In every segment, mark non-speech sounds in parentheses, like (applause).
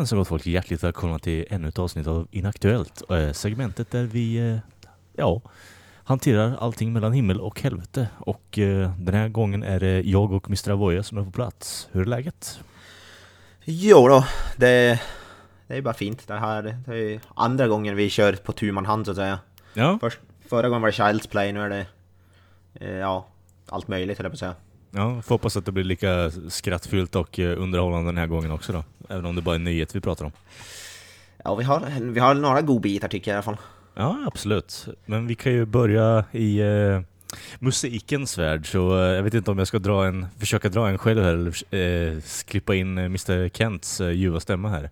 Jajamensan gott folk, hjärtligt välkomna till ännu ett avsnitt av Inaktuellt. Eh, segmentet där vi, eh, ja, hanterar allting mellan himmel och helvete. Och eh, den här gången är det jag och Mr. Avoya som är på plats. Hur är läget? Jo då, det, det är bara fint. Det här det är andra gången vi kör på tu man hand så att säga. Ja, Först, förra gången var det Child's Play, nu är det ja, allt möjligt höll jag på att säga. Ja får hoppas att det blir lika skrattfyllt och eh, underhållande den här gången också då. Även om det bara är nyhet vi pratar om. Ja, vi har, vi har några godbitar tycker jag i alla fall. Ja, absolut. Men vi kan ju börja i eh, musikens värld, så eh, jag vet inte om jag ska dra en, försöka dra en själv här eller eh, klippa in eh, Mr. Kents eh, ljuva stämma här.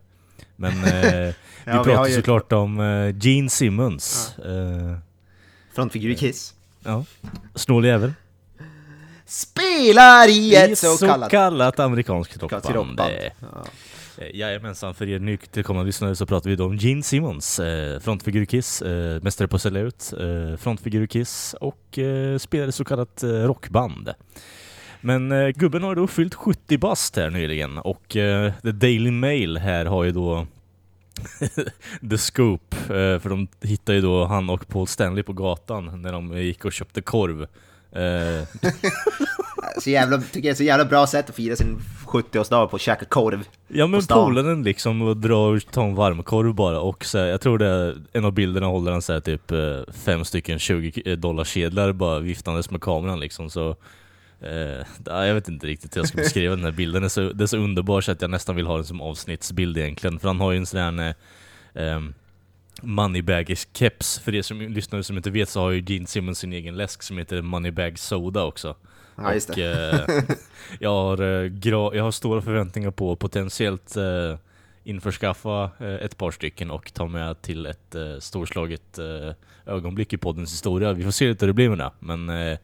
Men eh, (laughs) vi Ja, vi pratar har ju- såklart om eh, Gene Simmons. Eh, Frontfigur i Kiss. ja. Snål jävel. Spelar i ett så kallat... kallat amerikanskt rockband. rockband. Eh, Ja. Eh, Jajamensan, för er nytillkomna lyssnare så pratar vi då om Gene Simmons, eh, frontfigur i Kiss, eh, mästare på att sälja ut, eh, frontfigur i Kiss och eh, spelade så kallat eh, rockband. Men eh, gubben har då fyllt 70 bast här nyligen och eh, The Daily Mail här har ju då (laughs) The Scoop, eh, för de hittade ju då han och Paul Stanley på gatan när de gick och köpte korv. Eh, (laughs) Så jävla, tycker jag är så jävla bra sätt att fira sin 70-årsdag på att käka korv. Ja men polaren liksom och dra och ta en varmkorv bara och så här, jag tror det är, en av bilderna håller han så här, typ eh, fem stycken 20 dollar kedlar bara viftandes med kameran liksom så eh, ja, jag vet inte riktigt hur jag ska (laughs) beskriva den här bilden, det är, så, det är så underbar så att jag nästan vill ha den som avsnittsbild egentligen för han har ju en sån här eh, Moneybagish keps, för er som lyssnare som inte vet så har ju Gene Simmons sin egen läsk som heter Moneybag Soda också Ja, just och, eh, (laughs) jag, har, eh, jag har stora förväntningar på att potentiellt eh, införskaffa eh, ett par stycken och ta med till ett eh, storslaget eh, ögonblick i poddens historia. Vi får se lite hur det blir med det, men eh,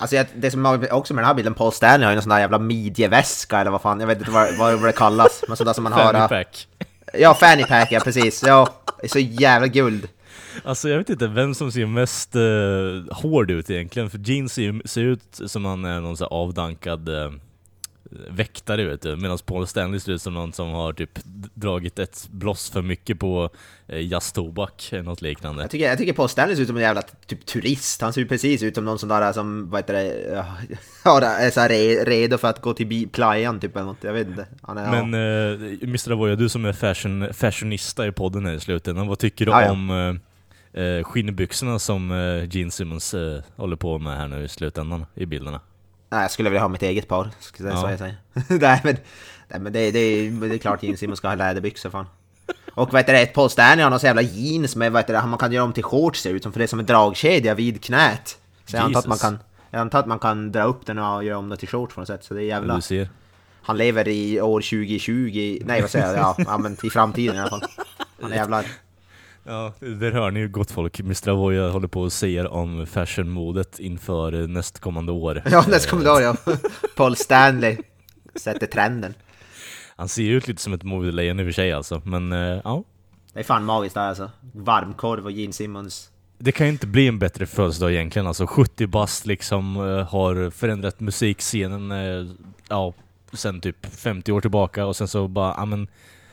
Alltså jag, det som är också med den här bilden, Paul Stanley har ju en sån där jävla midjeväska eller vad fan, jag vet inte vad, vad det kallas. Men där som man har... fanny pack. Ja, fanny pack ja, precis. Ja, det är så jävla guld. Alltså jag vet inte vem som ser mest eh, hård ut egentligen, för Gene ser, ju- ser ut som han är någon så här avdankad eh, väktare vet du, medan Paul Stanley ser ut som någon som har typ dragit ett bloss för mycket på eh, jazztobak eller något liknande. Jag tycker, jag tycker Paul Stanley ser ut som en jävla typ turist. Han ser ju precis ut som någon sån där som, vad heter det, (laughs) ja, ja, är så re, redo för att gå till playan typ eller något. Jag vet inte. Han är, Men eh, Mr. Avoya, du som är fashion, fashionista i podden här i slutändan, vad tycker du Ja, ja. om eh, skinnbyxorna som Gene Simmons håller på med här nu i slutändan i bilderna? Nej, jag skulle vilja ha mitt eget par. Ska jag Ja. säga, (laughs) nej men, nej, men det, det, det är klart Gene Simmons ska ha läderbyxor fan. Och vad heter det, Paul Stanley har någon jävla jeans med, vad heter det, man kan göra om till shorts ser ut som, för det är som en dragkedja vid knät. Så jag antar, att man kan, jag antar att man kan dra upp den och göra om det till shorts på något sätt. Så det är jävla... Du ser. Han lever i år 2020, nej vad säger jag, ja, men i framtiden i alla fall. Han är jävlar... Ja, där hör ni ju gott folk. Mr. Avoya håller på och säger om fashionmodet inför nästkommande år. (laughs) Ja, nästkommande år ja. Paul Stanley sätter trenden. Han ser ju ut lite som ett modelejon i och för sig alltså, men eh, ja. Det är fan magiskt där alltså. Varmkorv och Gene Simmons. Det kan ju inte bli en bättre födelsedag egentligen alltså. 70 bast liksom eh, har förändrat musikscenen eh, ja, sen typ 50 år tillbaka och sen så bara, ja men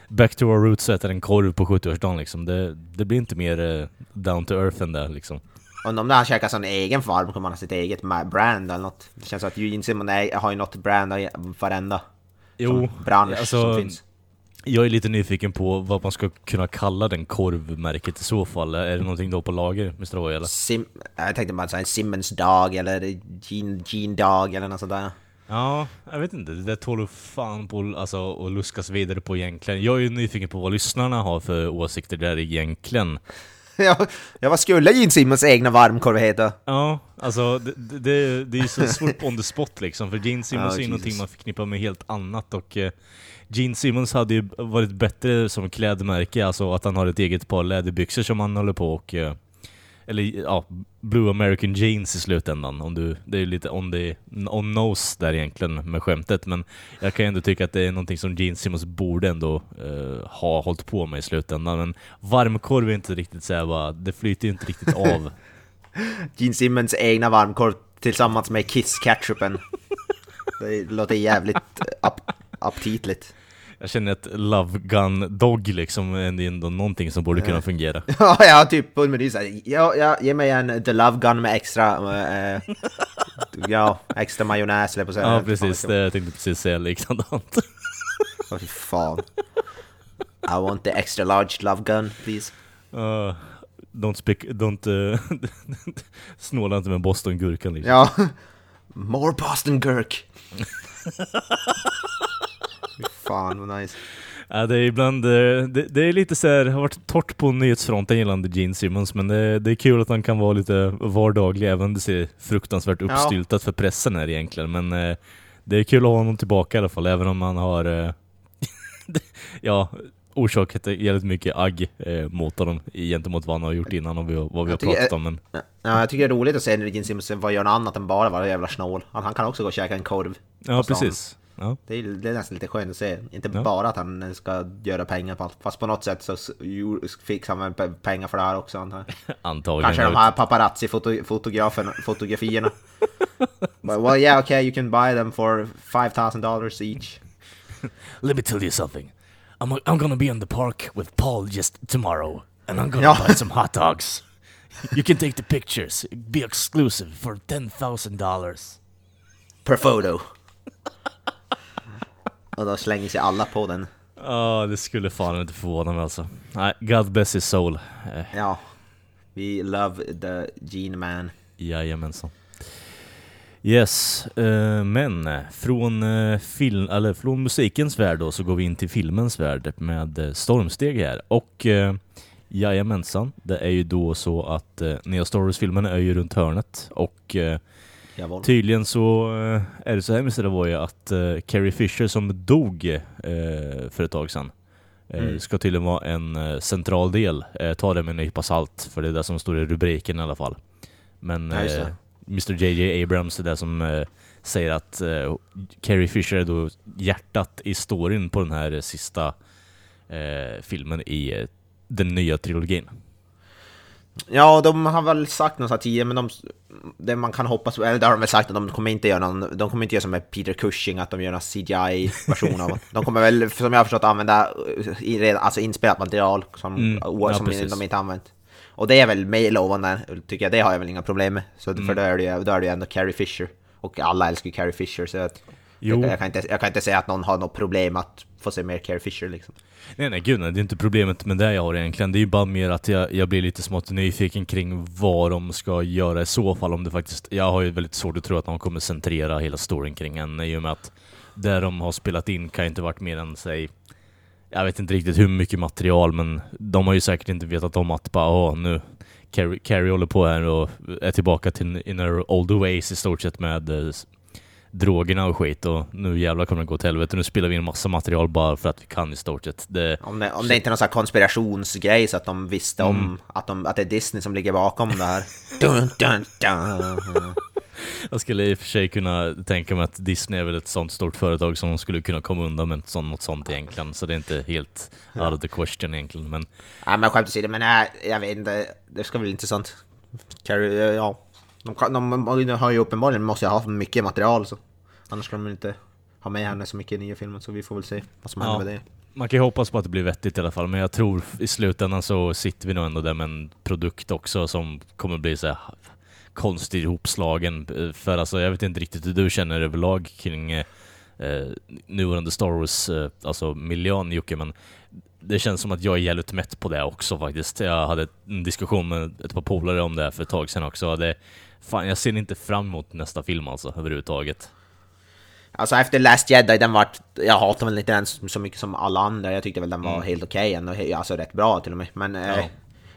Back to our roots och äter en korv på 70-årsdagen liksom. Det, det blir inte mer eh, down to earth än det liksom. Och om han käkar sån egen varm kommer han ha sitt eget brand eller något. Det känns som att Gene Simmons är- har ju något brand av varenda Jo, bransch alltså, som finns. jag är lite nyfiken på vad man ska kunna kalla den korvmärket i så fall. Är det någonting då på lager, Mr. Avoya eller? Sim jag tänkte bara säga Simmons dag eller Gene, Gene dag eller något sånt där. Ja, jag vet inte. Det där tål fan på alltså, att luskas vidare på egentligen. Jag är ju nyfiken på vad lyssnarna har för åsikter där egentligen. ja, vad skulle Gene Simmons egna varmkorv heta? Ja, alltså det, det- det, är ju så (laughs) svårt on the spot liksom, för Gene Simmons Ja, är ju någonting man förknippar med helt annat och eh, Gene Simmons hade ju varit bättre som klädmärke, alltså att han har ett eget par läderbyxor som han håller på och eh, eller ja, Blue American Jeans i slutändan. Om du, det är ju lite on, the, on nose där egentligen med skämtet, men jag kan ju ändå tycka att det är någonting som Gene Simmons borde ändå eh, ha hållit på med i slutändan. Men varmkorv är inte riktigt såhär bara, det flyter ju inte riktigt av. (laughs) Gene Simmons egna varmkorv tillsammans med Kiss-ketchupen. (laughs) Det låter jävligt ap aptitligt. Jag känner att Love Gun Dog liksom är ändå någonting som borde kunna fungera. (laughs) Ja, ja, typ såhär, ja, ja, ge mig en The Love Gun med extra, eh, ja, extra majonnäs eller på säga. Ja precis, det, jag tänkte precis säga likadant. (laughs) Åh fy fan. I want the extra large Love Gun, please. Uh, don't speak, don't... Uh, (laughs) snåla inte med Boston-gurkan liksom. Ja. More Boston Gurk. Fy fan vad nice. Ja, det är ibland, eh, det, det är lite så här, har varit torrt på nyhetsfronten gällande Gene Simmons, men det, det är kul att han kan vara lite vardaglig, även om det ser fruktansvärt uppstyltat för pressen här egentligen. Men eh, det är kul att ha honom tillbaka i alla fall, även om han har, eh, (laughs) ja, orsakat jävligt mycket agg eh, mot honom gentemot vad han har gjort innan och vad vi har pratat om. Men... Ja, jag tycker det är roligt att se när Gene Simmons vad gör något annat än bara vara jävla snål. Han kan också gå och käka en korv. Ja, precis. Ja. Det, är, det är nästan lite skönt att se. Inte ja. bara att han ska göra pengar på allt, fast på något sätt så fick han väl pengar för det här också antar jag. (laughs) Antagligen. Kanske de här paparazzi-fotografierna. (laughs) But, well yeah okay you can buy them for 5000 dollars each. (laughs) Let me tell you something. I'm, I'm gonna be in the park with Paul just tomorrow. And I'm gonna buy some hot dogs. You can take the pictures. Be exclusive for $10,000. Per photo. Och då slänger sig alla på den. Ja, oh, det skulle fan inte förvåna mig alltså. Nej, God bless his soul. Eh. Ja. We love the Gene Man. Jajamensan. Yes, uh, men från, uh, film, eller från musikens värld då så går vi in till filmens värld med stormsteg här. Och uh, jajamensan, det är ju då så att uh, Nya Star Wars-filmen är ju runt hörnet och uh, Jawohl. Tydligen så eh, är det så här med Savoy att uh, Carrie Fisher som dog uh, för ett tag sedan uh, mm. ska tydligen vara en uh, central del. Uh, ta det med en nypa salt, för det är det som står i rubriken i alla fall. Men ja, Mr JJ Abrams är det som säger att Carrie Fisher är då hjärtat i storyn på den här sista filmen i den nya trilogin. Ja, de har väl sagt något tidigare, men de, det man kan hoppas, eller det har de väl sagt att de kommer inte göra någon, de kommer inte göra som med Peter Cushing, att de gör någon CGI-version av De kommer väl, som jag har förstått, använda alltså inspelat material som, mm, ja, som de inte använt. Och det är väl mer lovande, tycker jag, det har jag väl inga problem med. Så mm. för då är, det, ju, då är det ju ändå Carrie Fisher. Och alla älskar ju Carrie Fisher, så att, jag, jag, kan inte, jag kan inte säga att någon har något problem att få se mer Carrie Fisher liksom. Nej nej gud nej, det är inte problemet med det jag har egentligen. Det är ju bara mer att jag, jag blir lite smått nyfiken kring vad de ska göra i så fall om det faktiskt... Jag har ju väldigt svårt att tro att de kommer centrera hela storyn kring henne i och med att det de har spelat in kan inte varit mer än, säg... Jag vet inte riktigt hur mycket material men de har ju säkert inte vetat om att bara åh nu Carrie, Carrie håller på här och är tillbaka till in her old ways i stort sett med eh, drogerna och skit och nu jävlar kommer det gå till helvete. Nu spelar vi in massa material bara för att vi kan i stort sett. Det... Om, det, om det inte är någon sån här konspirationsgrej så att de visste om mm. att, de, att det är Disney som ligger bakom det här. (laughs) dun, dun, dun. (laughs) Jag skulle i och för sig kunna tänka mig att Disney är väl ett sånt stort företag som skulle kunna komma undan med sånt, något sånt egentligen. Så det är inte helt out of the question egentligen. Men... Ja, men skämt åsido, men nej, jag vet inte. Det ska bli intressant. Carrie, ja, de, de, de har ju uppenbarligen måste ha mycket material så. Annars ska de inte ha med henne så mycket i nya filmen så vi får väl se vad som händer ja. med det. Man kan ju hoppas på att det blir vettigt i alla fall, men jag tror i slutändan så sitter vi nog ändå där med en produkt också som kommer bli så här konstigt ihopslagen. För alltså, jag vet inte riktigt hur du känner överlag kring eh, nuvarande Star Wars, eh, alltså miljön Jocke, men det känns som att jag är jävligt mätt på det också faktiskt. Jag hade en diskussion med ett par polare om det för ett tag sedan också. Det, fan, jag ser inte fram emot nästa film alltså överhuvudtaget. Alltså efter Last Jedi, den var... Jag hatar väl inte den så mycket som alla andra. Jag tyckte väl den var mm. helt okej okay, alltså rätt bra till och med. Men... Ja. Eh,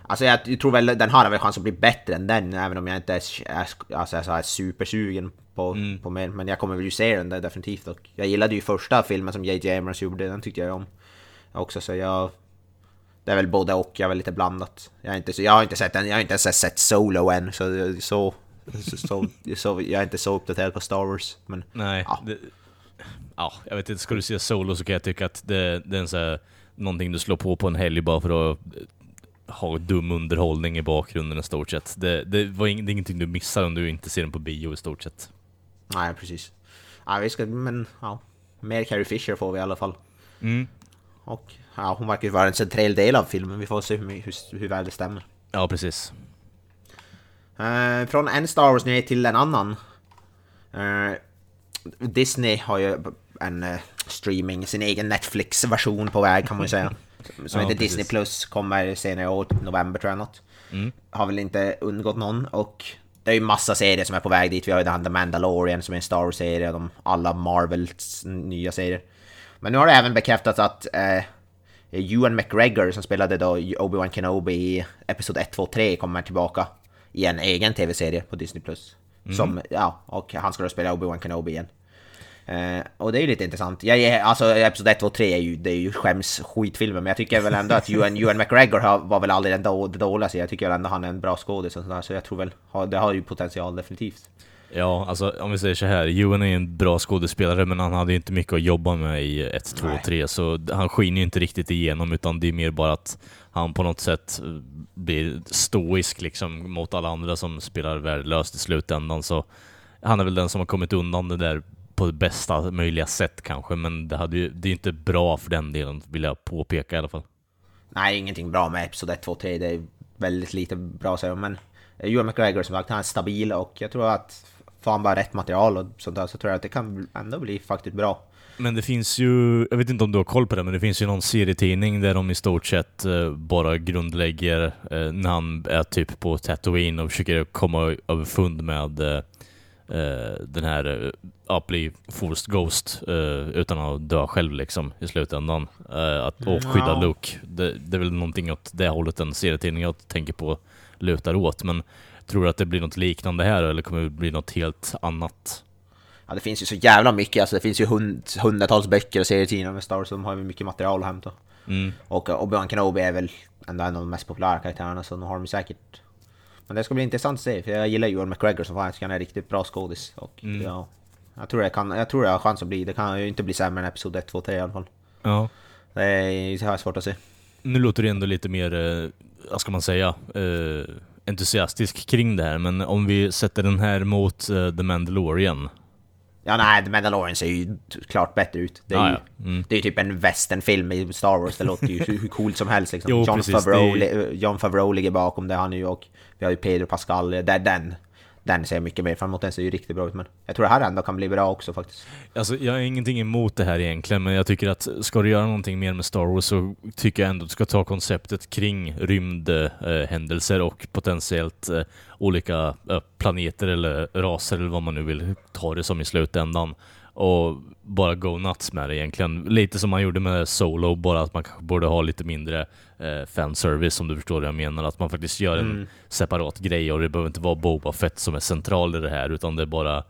alltså jag tror väl den har väl chans att bli bättre än den, även om jag inte är, är, alltså, är, är supersugen på, mm. på mer. Men jag kommer väl ju se den där definitivt. Och jag gillade ju första filmen som J.J. Abrams gjorde, den tyckte jag om också. Så jag... Det är väl både och, jag är väl lite blandat. Jag har inte, jag har inte sett den, jag har inte ens sett Solo än, så, så så, så, jag är inte så uppdaterad på Star Wars. Men, Nej, ja. Det, ja, jag vet inte. Ska du se Solo så kan jag tycka att det, det är en så här, någonting du slår på på en helg bara för att eh, ha dum underhållning i bakgrunden i stort sett. Det, det, var ing, det är ingenting du missar om du inte ser den på bio i stort sett. Nej, precis. Ja, vi ska, men ja, mer Carrie Fisher får vi i alla fall. Mm. och ja, hon verkar ju vara en central del av filmen. Vi får se hur, hur, hur väl det stämmer. Ja, precis. Uh, från en Star Wars-nyhet till en annan. Uh, Disney har ju en uh, streaming, sin egen Netflix-version på väg kan man ju säga. (laughs) Som ja, heter precis. Disney Plus, kommer senare i år, november tror jag något. Mm. Har väl inte undgått någon och det är ju massa serier som är på väg dit. Vi har ju den The Mandalorian som är en Star Wars-serie, de alla Marvels nya serier. Men nu har det även bekräftats att eh, Ewan McGregor som spelade då Obi-Wan Kenobi i Episod 1, 2, 3 kommer tillbaka i en egen tv-serie på Disney+. Mm. Som, ja, och han ska då spela Obi-Wan Kenobi igen. Uh, och det är ju lite intressant. Jag, alltså Episod 1, 2, 3 är ju, det är ju skäms skitfilmer, men jag tycker väl ändå att (laughs) Ewan, Ewan McGregor har, var väl aldrig den då, dåligaste. Jag tycker väl ändå han är en bra skådis och sådär, så jag tror väl, det har ju potential definitivt. Ja, alltså om vi säger så här, Ewan är en bra skådespelare men han hade ju inte mycket att jobba med i 1, 2, 3 så han skiner ju inte riktigt igenom utan det är mer bara att han på något sätt eh, blir stoisk liksom mot alla andra som spelar värdelöst i slutändan så han är väl den som har kommit undan det där på det bästa möjliga sätt kanske men det, hade ju, det är inte bra för den delen vill jag påpeka i alla fall. Nej, ingenting bra med Episod 1, 2, 3. Det är väldigt lite bra att säga men eh, Joel McGregor som sagt, han är stabil och jag tror att får han bara rätt material och sånt där så tror jag att det kan ändå bli faktiskt bra. Men det finns ju, jag vet inte om du har koll på det, men det finns ju någon serietidning där de i stort sett eh, bara grundlägger när han är typ på Tatooine och försöker komma överfund med eh, eh den här uh, Apply Forced Ghost utan att dö själv liksom i slutändan. Att, och skydda Luke. Det, det, är väl någonting åt det hållet den serietidning jag tänker på lutar åt, men Tror du att det blir något liknande här eller kommer det bli något helt annat? Ja, det finns ju så jävla mycket. Alltså, det finns ju hund, hundratals böcker och serietidningar med Star Wars, de har ju mycket material att hämta. Mm. Och Obi-Wan Kenobi är väl ändå en av de mest populära karaktärerna, så de har de säkert... Men det ska bli intressant att se, för jag gillar Ewan McGregor som fan, jag tycker han är riktigt bra skådis. Och mm. ja, jag tror, det kan, jag tror det har chans att bli, det kan ju inte bli sämre än Episod 1, 2, 3 i alla fall. Ja. Det, är, det har jag svårt att se. Nu låter det ändå lite mer, eh, vad ska man säga, eh, entusiastisk kring det här, men om vi sätter den här mot uh, The Mandalorian. Ja, nej, The Mandalorian ser ju klart bättre ut. Det är, ah, ju, mm. det är typ en westernfilm i Star Wars, det låter ju (laughs) hur coolt som helst liksom. jo, John, precis, Favreau, är... John Favreau ligger bakom det, han är ju och vi har ju Pedro Pascal, det är den den ser jag mycket mer fram emot, den ser ju riktigt bra ut men jag tror det här ändå kan bli bra också faktiskt. Alltså jag har ingenting emot det här egentligen men jag tycker att ska du göra någonting mer med Star Wars så tycker jag ändå att du ska ta konceptet kring rymdhändelser eh, och potentiellt eh, olika eh, planeter eller raser eller vad man nu vill ta det som i slutändan och bara go nuts med det egentligen. Lite som man gjorde med Solo, bara att man kanske borde ha lite mindre eh, fanservice om du förstår vad jag menar. Att man faktiskt gör en mm. separat grej och det behöver inte vara Boba Fett som är central i det här utan det är bara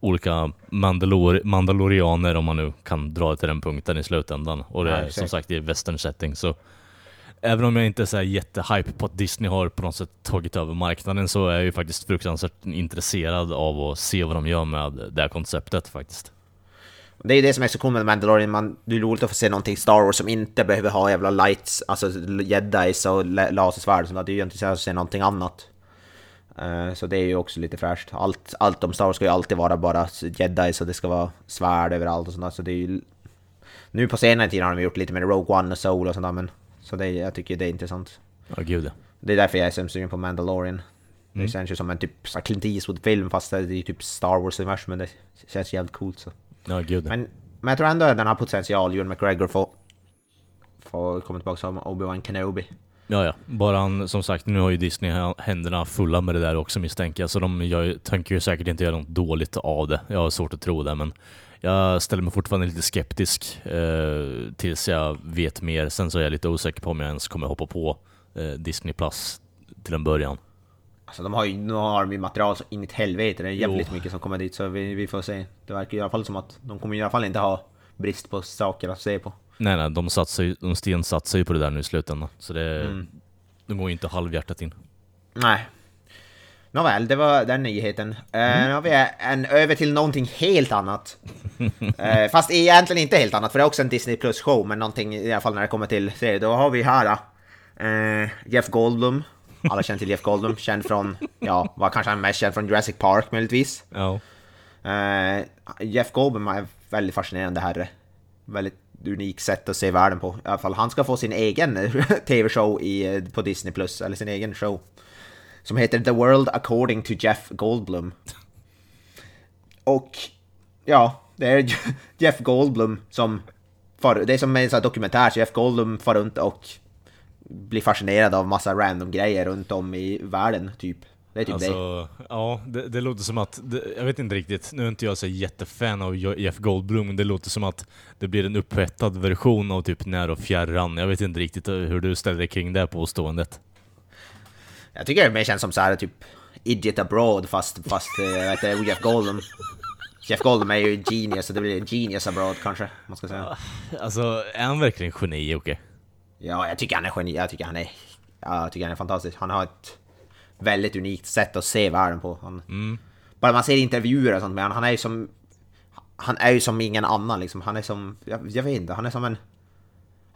olika Mandalor Mandalorianer om man nu kan dra det till den punkten i slutändan. Och det är som sagt i western setting så Även om jag inte är så jättehype på att Disney har på något sätt tagit över marknaden så är jag ju faktiskt fruktansvärt intresserad av att se vad de gör med det här konceptet faktiskt. Det är det som är så coolt med Mandalorian, man, det är roligt att få se någonting Star Wars som inte behöver ha jävla lights, alltså jedis och lasersvärd Det är ju intressant att se någonting annat. Uh, så det är ju också lite fräscht. Allt, allt om Star Wars ska ju alltid vara bara jedis och det ska vara svärd överallt och sånt Så det är ju... Nu på senare tid har de gjort lite med Rogue One och Soul och sånt där, men... Så det, jag tycker det är intressant. Ja, oh, gud Det är därför jag är så sugen på Mandalorian. Mm. Det känns ju som en typ Clint Eastwood-film fast det är typ Star Wars-universum, men det känns jävligt coolt så. Ja, gud. Men, men jag tror ändå att den har potential, Ewan McGregor, får, får komma tillbaka som Obi-Wan Kenobi. Ja, ja. Bara han, som sagt, nu har ju Disney händerna fulla med det där också misstänker jag, så de jag, tänker ju säkert inte göra något dåligt av det. Jag har svårt att tro det, men jag ställer mig fortfarande lite skeptisk eh, tills jag vet mer. Sen så är jag lite osäker på om jag ens kommer hoppa på eh, Disney Plus till en början. Alltså de har ju, nu har de material så in i helvete, det är jävligt jo. mycket som kommer dit så vi, vi får se. Det verkar i alla fall som att de kommer i alla fall inte ha brist på saker att se på. Nej nej, de, satsar ju, de stensatsar ju på det där nu i slutändan. Så det, mm. de går ju inte halvhjärtat in. Nej. Nåväl, det var den nyheten. Uh, Nu har vi en, över till någonting helt annat. uh, (laughs) fast egentligen inte helt annat, för det är också en Disney Plus show, men någonting i alla fall när det kommer till serie. Då har vi här uh, Jeff Goldblum alla känner till Jeff Goldblum, känd från, ja, var kanske han mest känd från Jurassic Park möjligtvis. Ja. Uh, Jeff Goldblum är väldigt fascinerande herre. Väldigt unikt sätt att se världen på. I alla fall han ska få sin egen (laughs) tv-show i, på Disney+, Plus eller sin egen show. Som heter The World According to Jeff Goldblum. Och ja, det är (laughs) Jeff Goldblum som... Far, det är som en sån här dokumentär, så Jeff Goldblum far runt och blir fascinerad av massa random grejer runt om i världen, typ. Det är typ alltså, det. Ja, det, det låter som att, det, jag vet inte riktigt, nu är inte jag så jättefan av Jeff Goldblum, men det låter som att det blir en upphettad version av typ När och Fjärran. Jag vet inte riktigt hur du ställer dig kring det påståendet. Jag tycker det mer känns som så här typ Idiot Abroad fast, fast äh, vet du, Jeff Goldblum. Jeff Goldblum är ju genius, så det blir Genius Abroad kanske, man ska säga. Alltså, är han verkligen geni, Jocke? Okay? Ja, jag tycker han är geni, jag tycker han är... Ja, jag tycker han är fantastisk. Han har ett väldigt unikt sätt att se världen på. Han, mm. Bara man ser intervjuer och sånt med honom, han är ju som... Han är ju som ingen annan liksom. Han är som... Jag, jag vet inte, han är som en...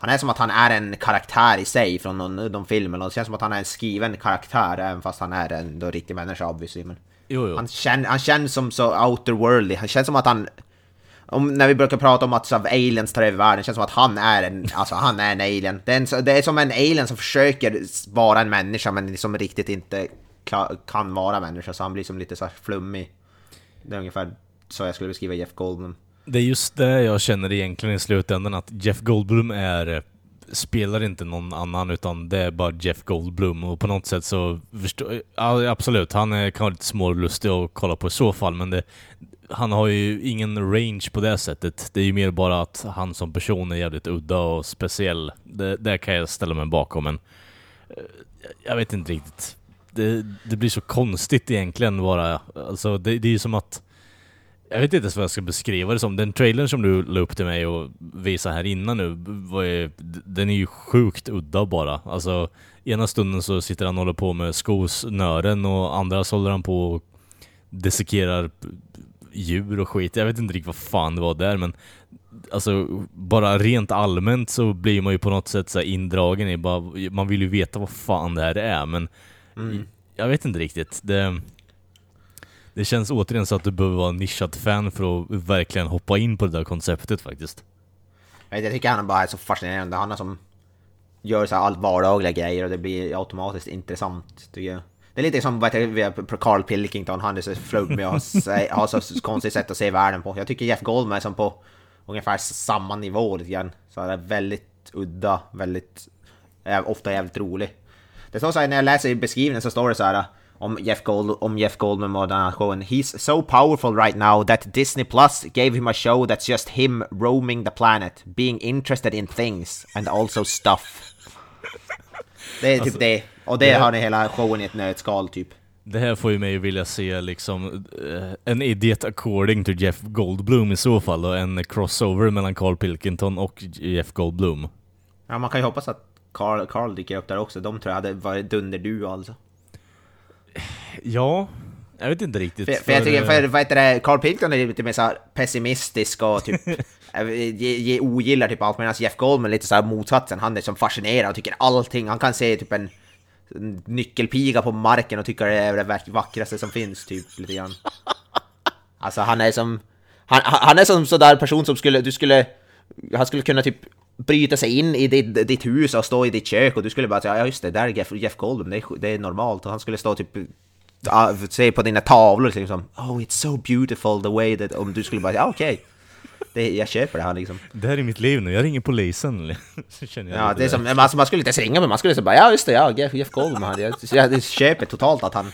Han är som att han är en karaktär i sig från någon, de filmerna. Det känns som att han är en skriven karaktär även fast han är en då, riktig människa obviously. Men jo, jo. Han, känner, han känns som så outerworldly. Han känns som att han... Om, när vi brukar prata om att så, aliens tar över världen, det känns som att han är en, alltså, han är en alien. Det är, en, det är som en alien som försöker vara en människa men som riktigt inte kan vara människa. Så han blir som lite så flummig. Det är ungefär så jag skulle beskriva Jeff Goldblum. Det är just det jag känner egentligen i slutändan, att Jeff Goldblum är spelar inte någon annan utan det är bara Jeff Goldblum och på något sätt så förstår ja, absolut, han är, kan vara lite smålustig att kolla på i så fall men det, han har ju ingen range på det sättet. Det är ju mer bara att han som person är jävligt udda och speciell. Det, det kan jag ställa mig bakom men eh, jag vet inte riktigt. Det, det blir så konstigt egentligen bara. Alltså det, det är ju som att jag vet inte ens vad jag ska beskriva det som. Den trailern som du la upp till mig och visade här innan nu, är, den är ju sjukt udda bara. Alltså, ena stunden så sitter han och håller på med skosnören och andra så håller han på och dissekerar djur och skit. Jag vet inte riktigt vad fan det var där men Alltså bara rent allmänt så blir man ju på något sätt så indragen i bara, man vill ju veta vad fan det här är men mm. Jag vet inte riktigt. Det, det känns återigen så att du behöver vara en nischad fan för att verkligen hoppa in på det där konceptet faktiskt. Jag tycker han bara är så fascinerande. Han är som gör så här vardagliga grejer och det blir automatiskt intressant tycker jag. Det är lite som vad heter, Carl Pilkington, han är så flummig och (laughs) har så konstigt sätt att se världen på. Jag tycker Jeff Goldman är som på ungefär samma nivå lite grann. Så han är väldigt udda, väldigt, ofta jävligt rolig. Det står så här, när jag läser beskrivningen så står det så här om Jeff, Gold, om Jeff Goldman och den här showen. He's so powerful right now that Disney Plus gave him a show that's just him roaming the planet, being interested in things and also stuff. Det är typ alltså, det. Och det, det har ni hela showen i ett nötskal typ. Det här får ju mig vilja se liksom uh, en idiot according to Jeff Goldblum i så fall och en crossover mellan Carl Pilkington och Jeff Goldblum. Ja, man kan ju hoppas att Carl, Carl dyker upp där också. De tror jag hade varit dunderduo alltså. Ja, jag vet inte riktigt. För, för, för jag tycker, för vad heter det, Carl Pilkington är lite mer så pessimistisk och typ (laughs) ge, ge, ogillar typ allt medan Jeff Goldman är lite så här motsatsen. Han är som fascinerad och tycker allting. Han kan se typ en nyckelpiga på marken och tycker det är det vackraste som finns typ lite grann. Alltså han är som... Han, han är som sådär person som skulle, du skulle... Han skulle kunna typ bryta sig in i ditt, ditt hus och stå i ditt kök och du skulle bara säga ja just det, där är Jeff, Jeff Goldblum, det är, det är normalt. Och han skulle stå typ ah, se på dina tavlor liksom Oh it's so beautiful the way that... Om du skulle bara säga ja, okej. Okay jag köper det här liksom. Det här är mitt liv nu, jag ringer polisen. (laughs) Känner jag ja, det är som, alltså, man skulle inte ens ringa men man skulle säga bara ja just det, ja Jeff, Goldblum. Jag, jag, köper totalt att han...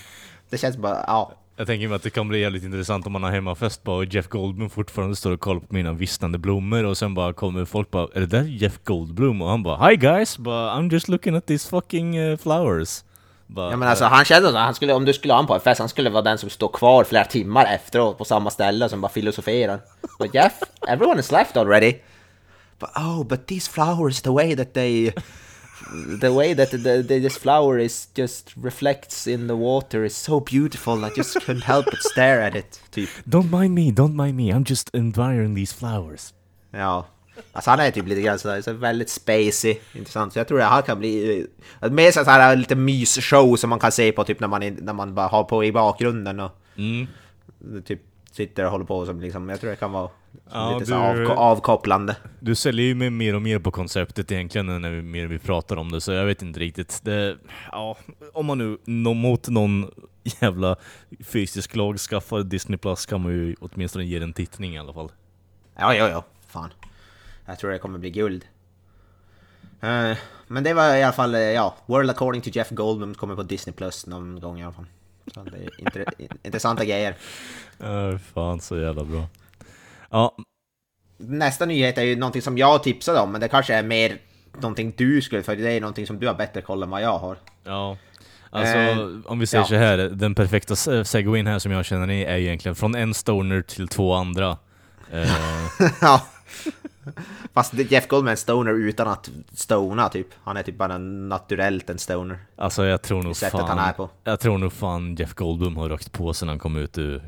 Det känns bara, ja. Jag tänker mig att det kan bli jävligt intressant om man har hemmafest bara och Jeff Goldblum fortfarande står och kollar på mina vissnande blommor och sen bara kommer folk bara Är det där Jeff Goldblum? Och han bara Hi guys, but I'm just looking at these fucking uh, flowers. Bara, ja men alltså han kände så, han skulle, om du skulle ha honom på en fest, han skulle vara den som står kvar flera timmar efteråt på samma ställe som bara filosoferar. But Jeff, (laughs) everyone has left already. But oh, but these flowers, the way that they the way that the, the, this flower is just reflects in the water is so beautiful. I just couldn't help but stare at it. Typ. Don't mind me, don't mind me. I'm just admiring these flowers. Ja. Alltså han är typ lite grann sådär, så väldigt spacey, intressant. Så jag tror det här kan bli eh, mer så här lite mysshow som man kan se på typ när man, när man bara har på i bakgrunden och mm. typ sitter och håller på som liksom, jag tror det kan vara Ja, lite så du- avko- avkopplande. Du säljer ju mig mer och mer på konceptet egentligen när vi, mer vi pratar om det, så jag vet inte riktigt. Det, ja, om man nu nå- mot någon jävla fysisk lag skaffar Disney Plus kan man ju åtminstone ge en tittning i alla fall. Ja, ja, ja. Fan. Jag tror det kommer bli guld. Eh, men det var i alla fall, eh, ja, World according to Jeff Goldblum kommer på Disney Plus någon gång i alla fall. Så det är inter- (laughs) intressanta grejer. Ja, fan så jävla bra. Ja, Nästa nyhet är ju någonting som jag tipsade om, men det kanske är mer någonting du skulle, för det är någonting som du har bättre koll än vad jag har. Ja, alltså Eh, om vi säger ja. så här, den perfekta se- segwayn här som jag känner är är egentligen från en stoner till två andra. (laughs) Ja. Fast Jeff Goldblum är en stoner utan att stona typ. Han är typ bara naturellt en stoner. alltså jag tror nog Sättet fan, han är på. jag tror nog fan Jeff Goldblum har rökt på sen han kom ut ur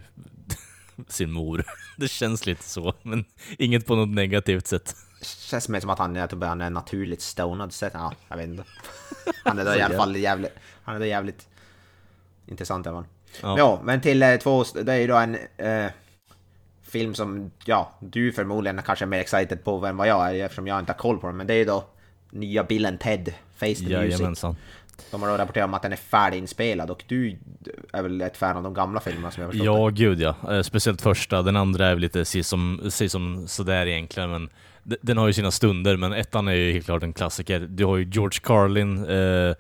(laughs) sin mor. (laughs) Det känns lite så, men inget på något negativt sätt. Känns mer som att han är, typ, han är naturligt stonad. Så, ja, jag vet inte. (laughs) Han är då i alla fall jävligt, han är då jävligt intressant i alla fall. Ja. Ja. men till eh, två, det är ju då en eh, film som, ja, du förmodligen kanske är mer excited på än vad jag är eftersom jag inte har koll på den. Men det är ju då nya Bill and Ted, Face the Music. Jajamensan. De har då rapporterat om att den är färdiginspelad och du är väl ett fan av de gamla filmerna som jag förstått Ja, gud ja. Eh, Speciellt första. Den andra är väl lite som, som sådär egentligen, men den har ju sina stunder, men ettan är ju helt klart en klassiker. Du har ju George Carlin, eh,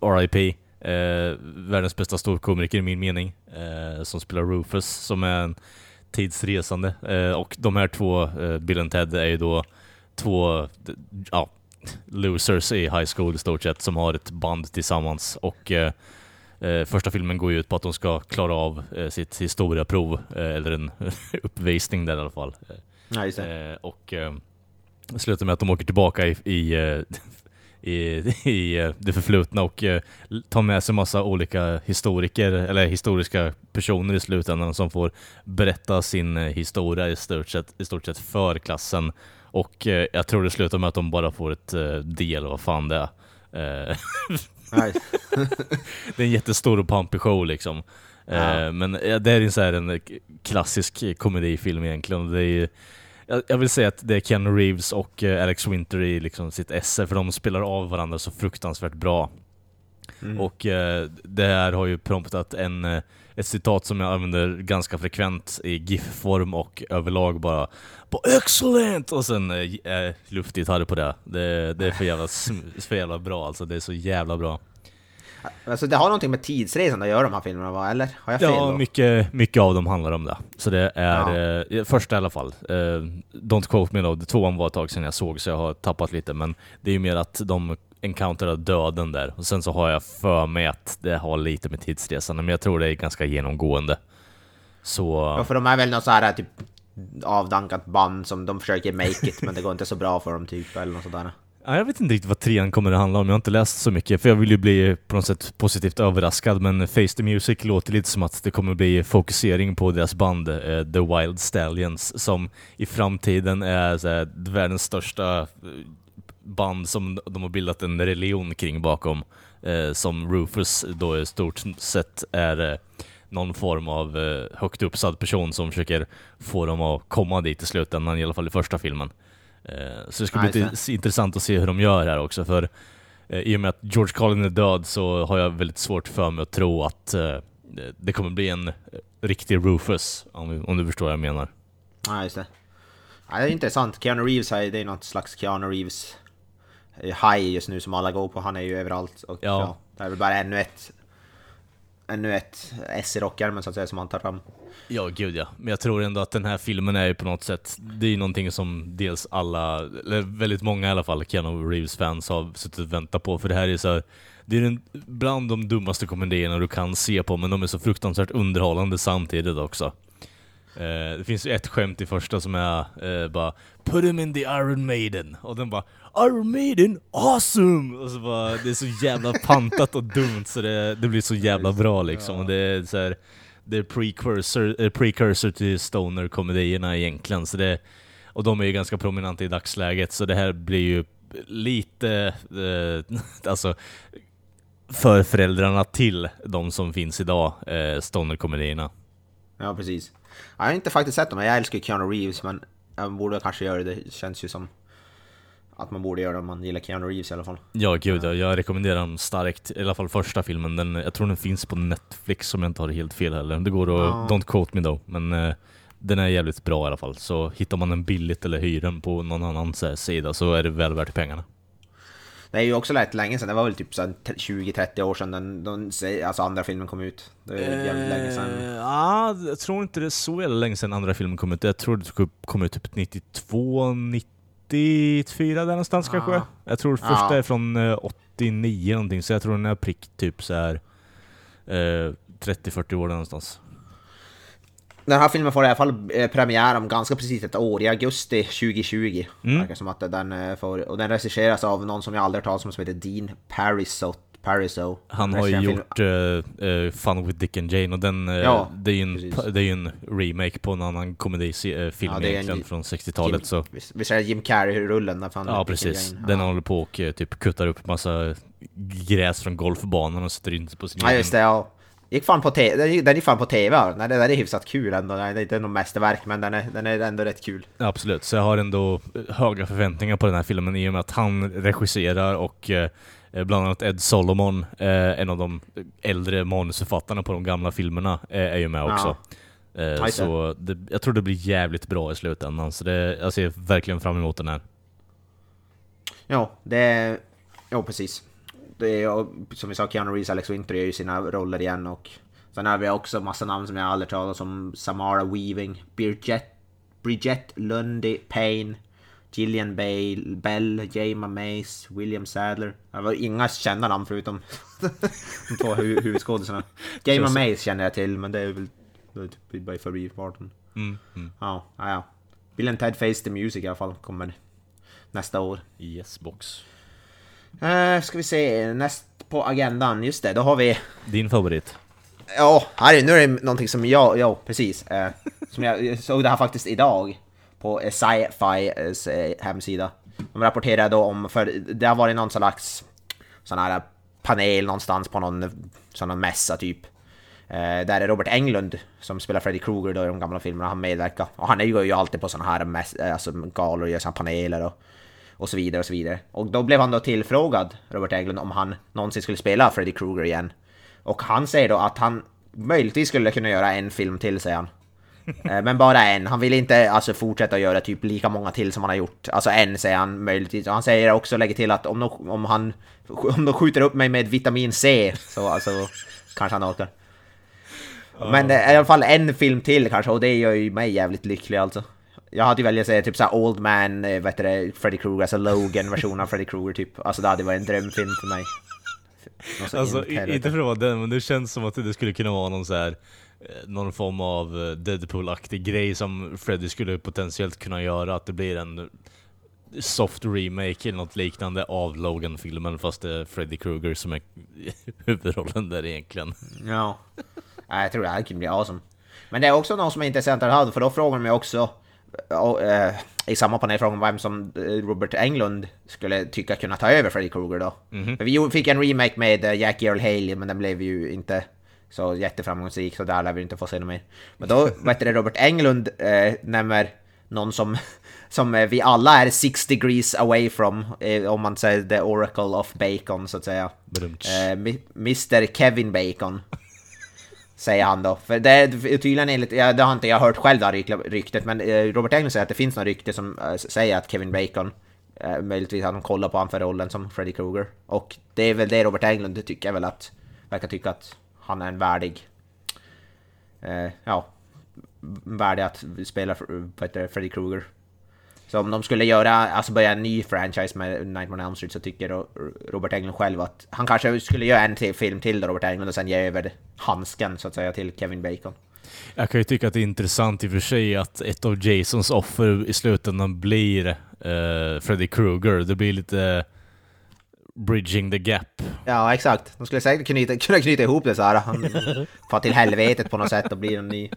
RIP, eh, världens bästa storkomiker i min mening, eh, som spelar Rufus, som är en tidsresande. Eh, och de här två, eh, Bill och Ted, är ju då två, ja, losers i high school i stort sett, som har ett band tillsammans. Och eh, Eh, första filmen går ju ut på att de ska klara av eh, sitt historiaprov, eh, eller en (laughs) uppvisning där i alla fall. Eh, och slutar med att de åker tillbaka i, i, i, (laughs) i eh, det förflutna och eh, tar med sig massa olika historiker, eller historiska personer i slutändan som får berätta sin eh, historia i stort sett, i stort sett för klassen. Och jag tror det slutar med att de bara får ett del vad fan det är. (laughs) Det är en jättestor och pampig show liksom. Ja. Men det är en, så här, en klassisk komedifilm egentligen. Det är, jag, jag vill säga att det är Keanu Reeves och eh, Alex Winter i liksom sitt esse, för de spelar av varandra så fruktansvärt bra. Mm. Och eh, det här har ju promptat en, eh, ett citat som jag använder ganska frekvent i GIF-form och överlag bara på excellent! Och sen eh, luftgitarr på det. det. Det är för jävla, för jävla bra alltså, det är så jävla bra. Alltså det har någonting med tidsresan att göra de här filmerna va? Eller? Har jag fel Ja, då? mycket, mycket av dem handlar om det. Så det är, eh, första i alla fall. Eh, don't quote me då, tvåan var ett tag sedan jag såg så jag har tappat lite, men det är ju mer att de encounterar döden där. Och sen så har jag för mig att det har lite med tidsresande, men jag tror det är ganska genomgående. Så... Ja, för de är väl något så här typ avdankat band som de försöker make it men det går inte så bra för dem typ eller något sådär. Ja, jag vet inte riktigt vad trean kommer att handla om, jag har inte läst så mycket, för jag vill ju bli på något sätt positivt överraskad, men Face the Music låter lite som att det kommer bli fokusering på deras band, eh, The Wild Stallions, som i framtiden är så här, världens största eh, band som de har bildat en religion kring bakom, eh, som Rufus då i stort sett är eh, någon form av eh, högt uppsatt person som försöker få dem att komma dit i slutändan, i alla fall i första filmen. Eh, Så det ska bli int- intressant att se hur de gör här också, för eh, i och med att George Carlin är död så har jag väldigt svårt för mig att tro att eh, det kommer bli en eh, riktig Rufus, om, du förstår vad jag menar. Ja, just det. Ja, det är intressant. Keanu Reeves det är något slags Keanu Reeves eh, high just nu som alla går på. Han är ju överallt. Och, Ja. ja. det är väl bara ännu ett ännu ett S i rockärmen så att säga som han tar fram. Ja, gud ja. Men jag tror ändå att den här filmen är ju på något sätt, det är ju någonting som dels alla, eller väldigt många i alla fall, Keanu Reeves-fans har suttit och väntat på, för det här är så här, det är den, bland de dummaste komedierna du kan se på, men de är så fruktansvärt underhållande samtidigt också. Eh, det finns ju ett skämt i första som är eh, bara Put him in the Iron Maiden, och den bara Iron Maiden, awesome! Och så bara, det är så jävla pantat och dumt så det, det blir så jävla bra liksom. Och det är så här, det är precursor, eh, precursor till stoner-komedierna egentligen. Så det, och de är ju ganska prominenta i dagsläget, så det här blir ju lite, eh, (laughs) alltså, för föräldrarna till de som finns idag, eh, stoner-komedierna. Ja, precis. Jag har inte faktiskt sett dem, jag älskar Keanu Reeves, men jag borde kanske göra det. Det känns ju som att man borde göra det om man gillar Keanu Reeves i alla fall. Ja, gud ja. Jag rekommenderar den starkt. I alla fall första filmen. Den, jag tror den finns på Netflix om jag inte har helt fel heller. Det går att... Ja. Don't quote me though. Men eh, den är jävligt bra i alla fall. Så hittar man den billigt eller hyr den på någon annan så här, sida så är det väl värt pengarna. Det är ju också rätt länge sedan, det var väl typ så här 20-30 år sedan den, den, alltså andra filmen kom ut. Det är jävligt länge sedan. Eh, Ja, jag tror inte det är så jävla länge sedan andra filmen kom ut. Jag tror det kom- ut typ 92, 94 där någonstans Ja. kanske. Jag tror första Ja. är från eh, 89 någonting, så jag tror den är prick typ så här eh, 30-40 år där någonstans. Den här filmen får i alla fall eh, premiär om ganska precis ett år, i augusti 2020. Mm. Verkar som att den eh, får, och den regisseras av någon som jag aldrig har talat om som heter Dean Pariso. Pariso. Han har ju gjort eh, eh, Fun with Dick and Jane och den, eh, Ja, det, är ju en, det är ju en remake på en annan komedifilm film Ja, egentligen från 60-talet Jim, så Visst är det Jim Carrey-rullen? Ja Dick precis, den ja. håller på och typ kuttar upp massa gräs från golfbanan och sätter in på sin Ja just det, ja. Gick fan på te- den, gick- den fan på TV. Nej, där är hyfsat kul ändå. Nej, det är inte något mästerverk, men den är, den är ändå rätt kul. Absolut, så jag har ändå höga förväntningar på den här filmen i och med att han regisserar och bland annat Ed Solomon, eh, en av de äldre manusförfattarna på de gamla filmerna, eh, är ju med Ja. också. Eh, det. så det, jag tror det blir jävligt bra i slutändan, så det, jag ser verkligen fram emot den här. Ja, det. Ja, precis. Det är, som vi sa, Keanu Reeves Alex Winter gör ju sina roller igen och sen har vi också massa namn som jag aldrig talat som Samara Weaving, Bridget, Bridget Lundy Payne, Gillian Bale, Bell, Jama Mace, William Sadler. Det var inga kända namn förutom (laughs) de två hu huvudskådisarna. (laughs) Jama Mace känner jag till, men det är väl det typ by förbifarten. Mm, mm. Ja, ja, ja. Bill Ted Face the Music i alla fall kommer nästa år. Yes box. Uh, ska vi se, näst på agendan, just det, då har vi... Din favorit? Ja, här är, nu är det någonting som jag, ja precis. eh, som jag såg det här faktiskt idag på sci-fi eh, eh, hemsida. De rapporterar då om, för det har varit någon slags sån här panel någonstans på någon sån här mässa typ. Eh, där är Robert Englund som spelar Freddy Krueger då i de gamla filmerna, han medverkar. Och han är ju alltid på såna här mäss, eh, alltså galor och gör såna paneler och, och så vidare och så vidare. Och då blev han då tillfrågad, Robert Englund, om han någonsin skulle spela Freddy Krueger igen. Och han säger då att han möjligtvis skulle kunna göra en film till, säger han. (laughs) Eh, Men bara en. Han vill inte alltså fortsätta göra typ lika många till som han har gjort. Alltså en säger han möjligtvis. Och han säger också, lägger till att om de, om han om de skjuter upp mig med vitamin C så alltså kanske han orkar. Men eh, i alla fall en film till kanske och det gör ju mig jävligt lycklig alltså. Jag hade ju velat säga typ såhär Old Man, eh, heter det, Freddy Krueger, alltså Logan version av Freddy Krueger typ. Alltså det hade varit en drömfilm för mig. Alltså, inte för att vara den, men det känns som att det skulle kunna vara någon så här någon form av eh, Deadpool-aktig grej som Freddy skulle potentiellt kunna göra, att det blir en soft remake eller något liknande av Logan-filmen fast det är Freddy Krueger som är (laughs) huvudrollen där egentligen. Ja. ja. Jag tror det här kan bli awesome. Men det är också någon som är intressant att ha, för då frågar de mig också och, eh, i samma panel frågan vem som eh, Robert Englund skulle tycka kunna ta över Freddy Krueger då. För vi gjorde- fick en remake med eh, Jackie Earl Haley, men den blev ju inte så jätteframgångsrik, så där lär vi inte få se något mer. Men då, vet du, Robert Englund eh, nämner någon som, (laughs) som eh, vi alla är six degrees away from, eh, om man säger the oracle of bacon, så att säga. Eh, Mr Kevin Bacon. (laughs) Säger han då. För det är tydligen enligt, ja, det har inte jag hört själv det här ryk- ryktet, men eh, Robert Englund säger att det finns något rykte som eh, säger att Kevin Bacon eh, möjligtvis har de kollat på honom för rollen som Freddy Krueger. Och det är väl det Robert Englund tycker väl att, verkar tycka att han är en värdig, eh, ja, värdig att spela vad heter det, Freddy Krueger. Så om de skulle göra, alltså börja en ny franchise med Nightmare on Elm Street så tycker Robert Englund själv att han kanske skulle göra en till film till då, Robert Englund och sen ge över handsken så att säga till Kevin Bacon. Jag kan ju tycka att det är intressant i och för sig att ett av Jasons offer i slutändan blir eh, Freddy Krueger. Det blir lite bridging the gap. Ja, exakt. De skulle säkert knyta, (laughs) kunna knyta ihop det så här. Han far till helvetet på något sätt och blir en ny...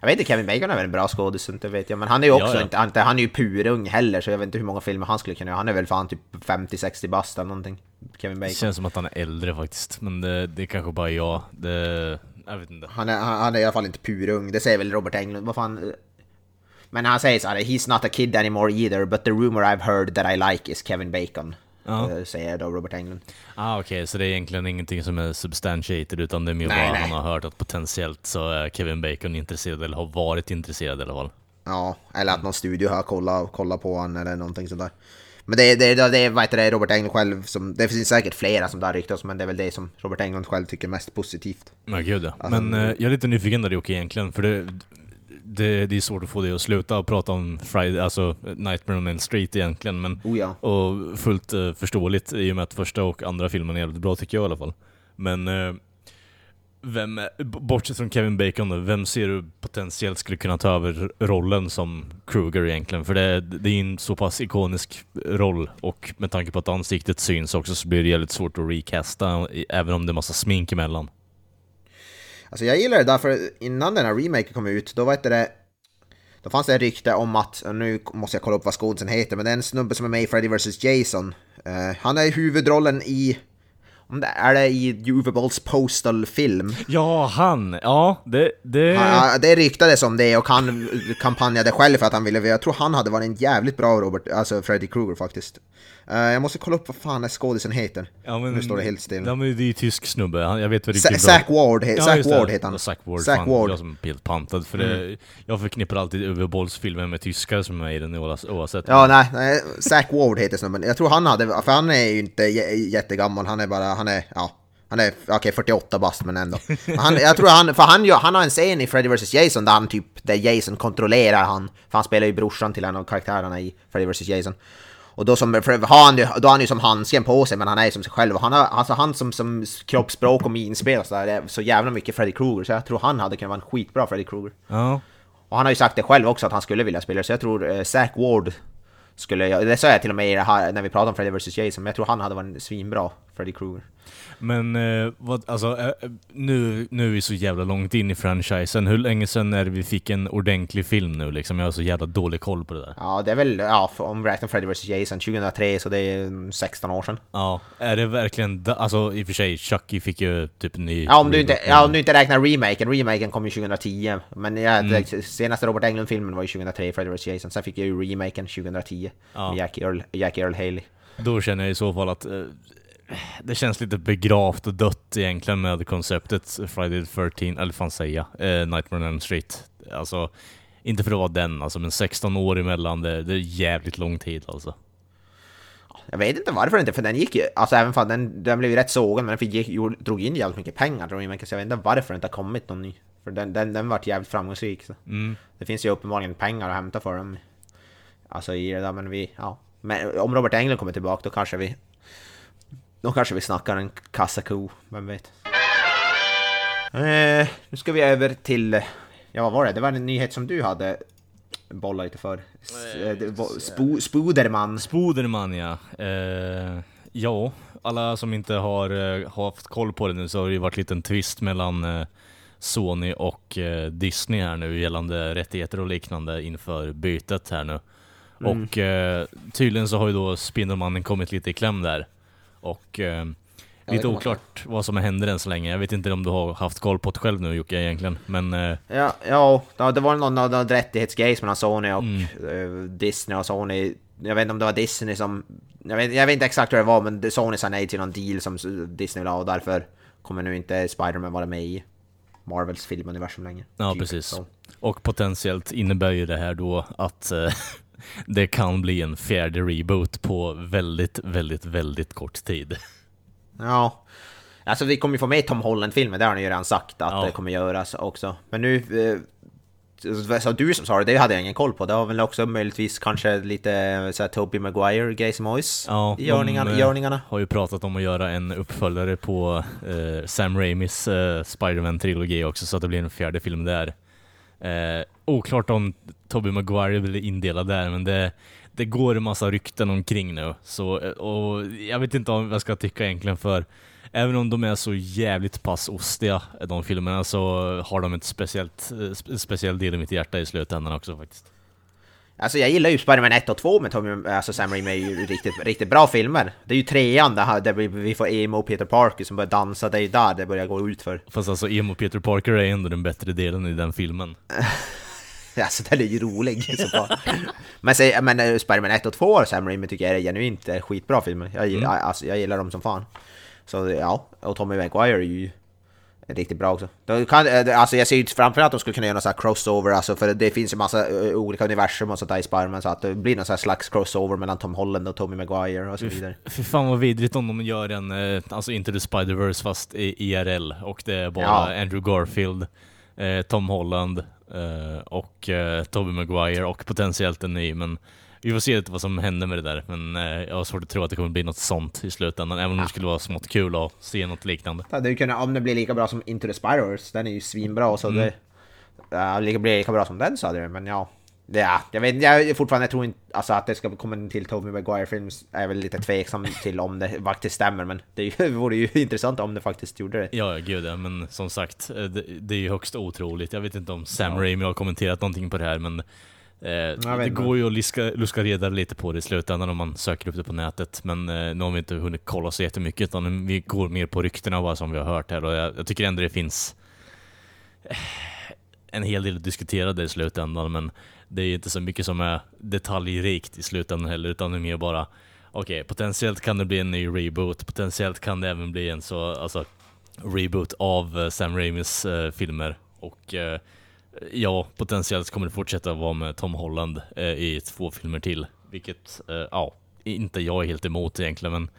Jag vet inte, Kevin Bacon är väl en bra skådis, inte vet jag. Men han är ju också Ja, ja. inte, han, han är ju purung heller, så jag vet inte hur många filmer han skulle kunna göra. Han är väl fan typ 50-60 bast eller någonting. Kevin Det Bacon. känns som att han är äldre faktiskt, men det, det är kanske bara jag. Det, jag vet inte. Han är, han, han är i alla fall inte purung, det säger väl Robert Englund. Vad fan... eh, Men han säger så här, he's not a kid anymore either, but the rumor I've heard that I like is Kevin Bacon. Ja. eh, Säger då Robert Englund. Ah, Okej, så det är egentligen ingenting som är substantiated utan det är mer Nej, bara nej. han har hört att potentiellt så är Kevin Bacon intresserad eller har varit intresserad i alla fall. Ja, eller att någon studio har kollat, kollat på han eller någonting sånt där. Men det, det, det, det vad heter det, Robert Englund själv som... Det finns säkert flera som det har ryktats men det är väl det som Robert Englund själv tycker är mest positivt. Men gud ja. Alltså, Men eh, jag är lite nyfiken där Jocke egentligen, för det, det, det är svårt att få det att sluta och prata om Friday, alltså Nightmare on Elm Street egentligen, men Oh ja. och fullt eh, förståeligt i och med att första och andra filmen är jävligt bra tycker jag i alla fall. Men eh, vem, bortsett från Kevin Bacon då, vem ser du potentiellt skulle kunna ta över rollen som Kruger egentligen? För det, det är en så pass ikonisk roll och med tanke på att ansiktet syns också så blir det jävligt svårt att recasta även om det är massa smink emellan. Alltså jag gillar det därför innan den här remaken kom ut, då var det Då fanns det ett rykte om att, nu måste jag kolla upp vad skådisen heter, men det är en snubbe som är med i Freddy vs Jason. Eh, han är huvudrollen i, om det är det i Uwe Bolls Postal-film. Ja, han! Ja, det... det... Han- Det ryktades om det och han kampanjade själv för att han ville, jag tror han hade varit en jävligt bra Robert, alltså Freddy Krueger faktiskt. Eh, jag måste kolla upp vad fan är skådisen heter. Ja, men, Nu står det helt still. Ja, men det är ju tysk snubbe, jag vet vad riktigt bra. Zack Ward, he- Zack just det. Ward heter han. Zack Ward, Zack fan, Ward. Mm. jag som är helt pantad för det, Jag förknippar alltid Uwe Bolls filmer med tyskar som är i den oavs- oavsett. Ja, nej, nej, Zack Ward heter snubben. Jag tror han hade, för han är ju inte jä- jättegammal, han är bara, han är, ja, han är, okej 48 bast men ändå. Han, jag tror han, för han, han har en scen i Freddy vs Jason där han typ, där Jason kontrollerar han, för han spelar ju brorsan till en av karaktärerna i Freddy vs Jason. Och då, som, för har han, ju- då har han ju som handsken på sig, men han är ju som sig själv. Och han har, alltså han som, som kroppsspråk och minspel och sådär, det är så jävla mycket Freddy Krueger, så jag tror han hade kunnat vara en skitbra Freddy Krueger. Ja. Och han har ju sagt det själv också att han skulle vilja spela, så jag tror eh, Zack Ward skulle, det sa jag till och med här, när vi pratade om Freddy vs Jason, men jag tror han hade varit svinbra Freddy Krueger. Men eh, vad, alltså, eh, nu, nu är vi så jävla långt in i franchisen. Hur länge sedan är det vi fick en ordentlig film nu liksom? Jag har så jävla dålig koll på det där. Ja, det är väl, ja, om vi räknar Freddy vs Jason 2003, så det är mm, 16 år sedan. Ja, är det verkligen... Alltså i och för sig, Chucky fick ju typ en ny... Ja, om du inte, ja, om du inte räknar remaken, remaken kom ju 2010, men ja, Mm. senaste Robert Englund-filmen var ju 2003, Freddy vs Jason, sen fick jag ju remaken 2010, Ja. med Jackie Earl, Jackie Earl Haley. Då känner jag i så fall att eh, det känns lite begravt och dött egentligen med konceptet Friday the 13 eller fan säga, eh, Nightmare on Elm Street. Alltså, inte för att vara den alltså, men 16 år emellan, det, det är jävligt lång tid alltså. Jag vet inte varför inte, för den gick ju, alltså även fan den, den blev ju rätt sågad, men den fick, gjorde- drog in jävligt mycket pengar tror jag, så jag vet inte varför det inte har kommit någon ny. För den, den, den vart jävligt framgångsrik. Så. Mm. Det finns ju uppenbarligen pengar att hämta för dem. Alltså i det där, men vi, ja. Men om Robert Englund kommer tillbaka, då kanske vi... Då kanske vi snackar en kassako, vem vet. Eh, nu ska vi över till... Ja, vad var det? Det var en nyhet som du hade bollat lite för. Eh, Spo, Spoderman. Spoderman ja. Eh, ja, alla som inte har eh, haft koll på det nu så har det ju varit en liten twist mellan eh, Sony och Disney här nu gällande rättigheter och liknande inför bytet här nu. Mm. Och eh, tydligen så har ju då Spindelmannen kommit lite i kläm där. Och eh, lite oklart vad som händer än så länge. Jag vet inte om du har haft koll på det själv nu Jocke egentligen, men eh, Ja, ja det var någon, någon, någon rättighetsgrej mellan Sony och Mm. eh, Disney och Sony. Jag vet inte om det var Disney som... Jag vet, jag vet inte exakt hur det var, men Sony sa nej till någon deal som Disney ha och därför kommer nu inte Spider-Man vara med i Marvels filmuniversum längre. Ja, Typ precis. så. Och potentiellt innebär ju det här då att eh, (laughs) det kan bli en fjärde reboot på väldigt, väldigt, väldigt kort tid. Ja. Alltså vi kommer ju få med Tom Holland-filmen, det har ni ju redan sagt att Ja. det kommer göras också. Men nu... Eh, så du som sa det, det hade jag ingen koll på. Det var väl också möjligtvis kanske lite såhär Tobey Maguire, Grace Moyes Ja, i eh, görningarna. Har ju pratat om att göra en uppföljare på eh, Sam Raimis eh, Spider-Man-trilogi också, så att det blir en fjärde film där. Eh, oklart om Tobey Maguire blir indelad där, men det, det går en massa rykten omkring nu. Så, eh, och jag vet inte om vad jag ska tycka egentligen för Även om de är så jävligt pass ostiga, de filmerna, så har de ett speciellt, eh, speciell del i mitt hjärta i slutändan också faktiskt. Alltså jag gillar ju Spiderman 1 och 2 med Tommy, alltså Sam Raimi är ju riktigt, riktigt bra filmer. Det är ju trean där, där vi, får Emo och Peter Parker som börjar dansa, det är ju där det börjar gå ut för. Fast alltså Emo Peter Parker är ändå den bättre delen i den filmen. (laughs) Alltså den är ju rolig. Så bara. men, se, men uh, Spiderman 1 och 2 Sam Raimi tycker jag är genuint uh, skitbra filmer. Jag, mm. alltså, jag gillar dem som fan. Så ja, och Tommy Maguire är ju riktigt bra också. De kan, eh, alltså jag ser ju framför att de skulle kunna göra någon sån här crossover, alltså för det finns ju massa uh, olika universum och sånt där i Spiderman, så att det blir någon sån här slags crossover mellan Tom Holland och Tommy Maguire och så vidare. Fy fan vad vidrigt om de gör en, uh, alltså inte The Spider-Verse fast i IRL, och det är bara ja. Andrew Garfield, Tom Holland och Tobey Maguire och potentiellt en ny, men vi får se vad som händer med det där, men eh, jag har svårt att tro att det kommer bli något sånt i slutändan, även om det skulle vara smått kul att se något liknande. Ja, det kunna, om det blir lika bra som Into the Spiders, den är ju svinbra, så mm. det ja, blir lika bra som den sa du, men ja. Det, ja, jag vet jag fortfarande jag tror inte alltså, att det ska komma en till Tobey Maguire-film är väl lite tveksam till om det faktiskt stämmer, men det (laughs) vore ju intressant om det faktiskt gjorde det. Ja, gud ja, men som sagt, eh, det, det är ju högst otroligt. Jag vet inte om Sam ja. Raimi har kommenterat någonting på det här, men det går ju att luska, luska reda lite på det i slutändan om man söker upp det på nätet, men eh, nu har vi inte hunnit kolla så jättemycket, utan vi går mer på ryktena vad som vi har hört här, och jag, jag tycker ändå det finns eh, en hel del att diskutera där i slutändan, men det är inte så mycket som är detaljrikt i slutändan heller, utan det är mer bara okej, okay, potentiellt kan det bli en ny reboot, potentiellt kan det även bli en så, alltså, reboot av uh, Sam Raimis uh, filmer, och uh, ja, potentiellt kommer det fortsätta vara med Tom Holland eh, i två filmer till. Vilket, eh, ja, inte jag är helt emot egentligen, men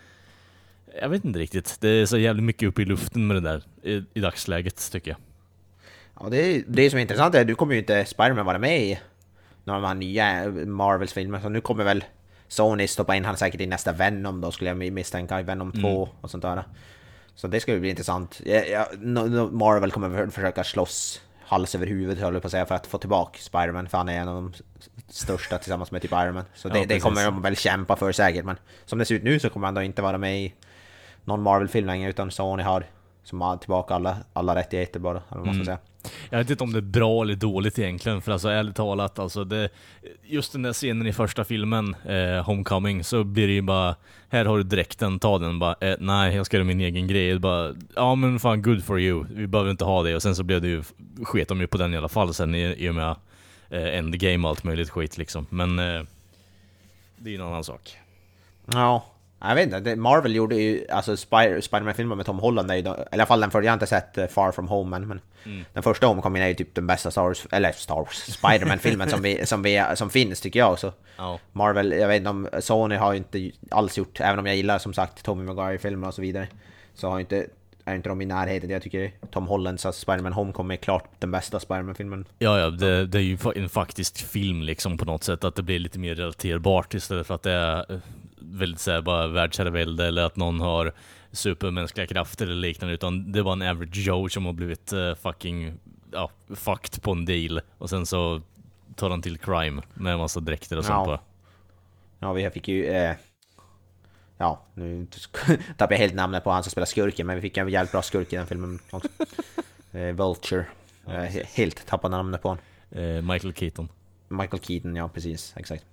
jag vet inte riktigt. Det är så jävligt mycket upp i luften med det där i, i dagsläget, tycker jag. Ja, det, det som är intressant är att du kommer ju inte Spiderman vara med i några av de här nya Marvels filmer, så nu kommer väl Sony stoppa in han säkert i nästa Venom då, skulle jag misstänka, i Venom 2 mm. och sånt där. Så det ska bli intressant. Ja, ja, Marvel kommer försöka slåss hals över huvudet höll jag på att säga för att få tillbaka Spiderman för han är en av de största tillsammans med typ Iron Man. Så det, ja, det kommer de väl kämpa för säkert men som det ser ut nu så kommer han då inte vara med i någon Marvel-film längre utan Sony har som har tillbaka alla, alla rättigheter bara, eller vad man ska mm. säga. Jag vet inte om det är bra eller dåligt egentligen, för alltså ärligt talat, alltså det, just den där scenen i första filmen, eh, Homecoming, så blir det ju bara, här har du dräkten, ta den bara, eh, nej jag ska göra min egen grej. Bara, ja men fan good for you, vi behöver inte ha det. Och sen så blev det ju, sket de ju på den i alla fall sen i, i och med eh, endgame och allt möjligt skit liksom. Men eh, det är ju en annan sak. Ja, jag vet inte, Marvel gjorde ju, alltså Spider, Spiderman-filmen med Tom Holland, är ju, eller i alla fall den första, jag har inte sett uh, Far From Home men, mm. den första Homecoming är ju typ den bästa Star Wars, eller Star Wars, Spiderman-filmen som, vi, som, vi, som finns tycker jag. Så oh. Marvel, jag vet inte om, Sony har ju inte alls gjort, även om jag gillar som sagt Tommy Maguire-filmer och så vidare, så har inte är inte de i närheten. Jag tycker Tom Hollands alltså Spiderman Homecoming är klart den bästa Spiderman-filmen. Ja, ja, det, det, är ju en faktisk film liksom på något sätt, att det blir lite mer relaterbart istället för att det är väldigt såhär bara världsherravälde eller att någon har supermänskliga krafter eller liknande, utan det var en average Joe som har blivit uh, fucking, ja, fucked på en deal. Och sen så tar han till crime med en massa dräkter och sånt ja. Ja, vi fick ju... Eh, ja, nu (laughs) tappar jag helt namnet på han som spelar skurken, men vi fick en jävligt bra skurk i den filmen också. (laughs) eh, Vulture. Ja, helt tappade namnet på honom. Eh, Michael Keaton. Michael Keaton, ja precis, exakt.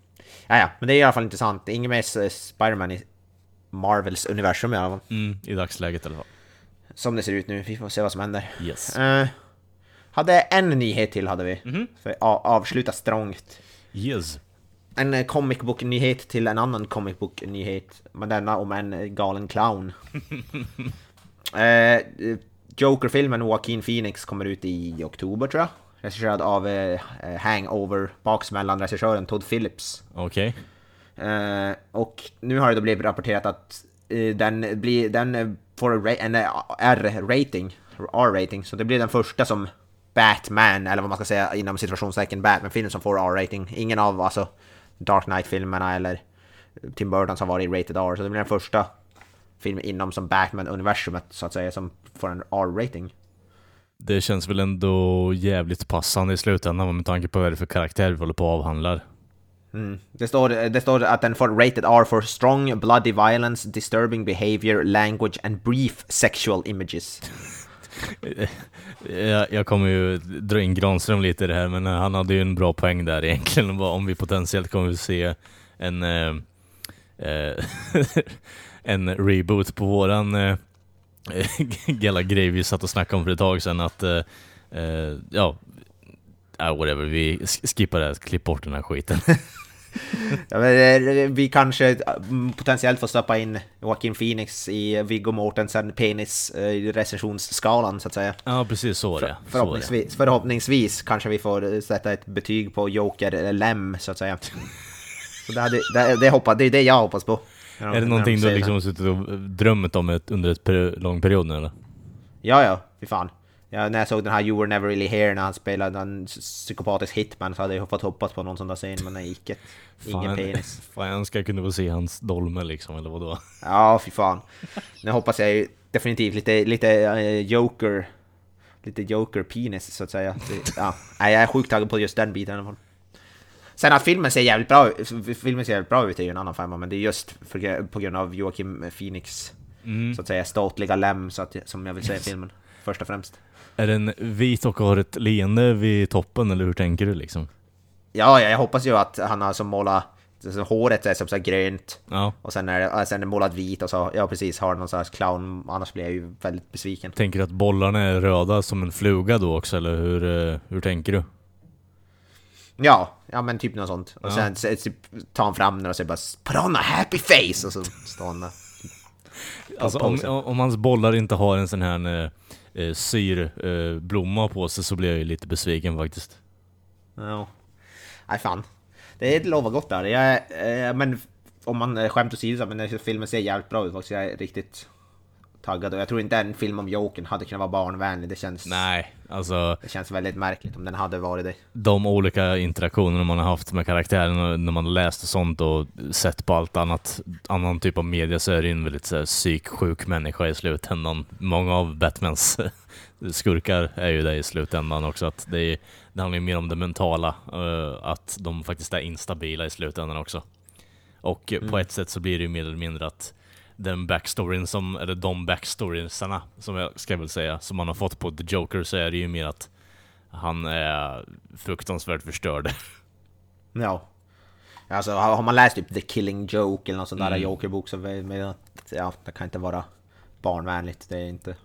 Ja, ja, men det är i alla fall intressant. Ingen mer Spiderman i Marvels universum i alla fall. Mm, I dagsläget i alla fall. Som det ser ut nu, vi får se vad som händer. Yes. Uh, hade en nyhet till hade vi. Mm -hmm. För avsluta strångt. Yes. En eh, comic book-nyhet till en annan comic book-nyhet. Men denna om en galen clown. uh, (laughs) Joker-filmen Joaquin Phoenix kommer ut i oktober tror jag regisserad av eh, eh, Hangover, baksmällan-regissören Todd Phillips. Okej. Okay. Eh, och nu har det då blivit rapporterat att eh, den, blir, den får en eh, R-rating, R-rating, så det blir den första som Batman, eller vad man ska säga inom situationstecken Batman-film som får R-rating. Ingen av alltså Dark Knight-filmerna eller Tim Burton som varit rated R, så det blir den första filmen inom som Batman-universumet så att säga som får en R-rating. Det känns väl ändå jävligt passande i slutändan med tanke på vad det är för karaktär vi håller på att avhandlar. Mm. Det, står, det står att den får rated R for strong bloody violence, disturbing behavior, language and brief sexual images. (laughs) jag, jag kommer ju dra in Granström lite i det här, men han hade ju en bra poäng där (laughs) egentligen, om vi potentiellt kommer att se en, eh, eh (laughs) en reboot på våran eh, (laughs) gälla grej vi satt och snackade om för ett tag sedan, att eh, eh ja, uh, whatever, vi skippar det, klipp bort den här skiten. (laughs) ja, men, eh, vi kanske mm, potentiellt får stoppa in Joaquin Phoenix i Viggo Mortensen penis eh, recensionsskalan så att säga. Ja, precis så är det. För, förhoppningsvis, så förhoppningsvis kanske vi får sätta ett betyg på Joker Lem så att säga. (laughs) Så det, hade, det, det, hoppas, det är det jag hoppas på. Är det någonting du liksom suttit och drömt om ett, under ett per, lång period nu eller? Ja, ja, fy fan. Ja, när jag såg den här You Were Never Really Here när han spelade en psykopatisk hitman så hade jag fått hoppas på någon sån där scen, men nej, icke. Ingen penis. (laughs) Fan, jag önskar jag kunde få se hans dolme liksom, eller vadå? Ja, fy fan. Nu hoppas jag ju definitivt lite, lite uh, Joker, lite Joker-penis så att säga. Ja, nej, jag är sjukt taggad på just den biten i alla fall. Sen att filmen ser jävligt bra filmen ser jävligt bra ut är ju en annan femma, men det är just för, på grund av Joakim Phoenix, mm. så att säga, ståtliga lem så att, som jag vill se i filmen, först och främst. Är den vit och har ett leende vid toppen, eller hur tänker du liksom? Ja, jag hoppas ju att han har som målat så håret är som så grönt ja. och sen är, det, sen är det målat vit och så, ja precis, har någon slags clown, annars blir jag ju väldigt besviken. Tänker du att bollarna är röda som en fluga då också, eller hur, eh, hur tänker du? Ja, ja men typ något sånt. Och ja. sen typ, tar han fram den och säger bara 'Put on a happy face' och så står han där. Alltså om, om hans bollar inte har en sån här eh, eh, syrblomma eh, på sig så blir jag ju lite besviken faktiskt. Ja. Nej fan. Det lovar gott där. Jag, eh, men om man eh, skämt åsido, men filmen ser jävligt bra ut faktiskt. Jag är riktigt taggad och jag tror inte en film om Jokern hade kunnat vara barnvänlig. Det känns... Nej, alltså... Det känns väldigt märkligt om den hade varit det. De olika interaktionerna man har haft med karaktären när man läst och sånt och sett på allt annat, annan typ av media så är det en väldigt så här, psyksjuk människa i slutändan. Många av Batmans (laughs) skurkar är ju det i slutändan också. Att det, är, det handlar ju mer om det mentala, uh, att de faktiskt är instabila i slutändan också. Och mm. på ett sätt så blir det ju mer eller mindre att den backstoryn som, eller de backstoriesarna som jag ska väl säga, som man har fått på The Joker så är det ju mer att han är fruktansvärt förstörd. (laughs) Ja. Alltså har man läst typ The Killing Joke eller någon sån där mm. Joker-bok så med att ja, det kan inte vara barnvänligt. Det är inte,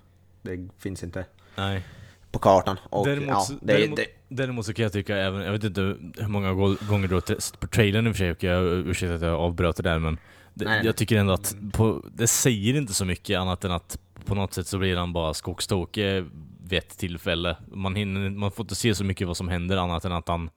det finns inte Nej. på kartan. Och, däremot, ja, det, däremot, det, däremot så kan jag tycka även, jag vet inte hur många gånger du har sett på trailern i och för sig, och jag ursäkta att jag avbröt det där men det, jag tycker ändå att på, det säger inte så mycket annat än att på något sätt så blir han bara skogstokig vid ett tillfälle. Man, hinner, man får inte se så mycket vad som händer annat än att han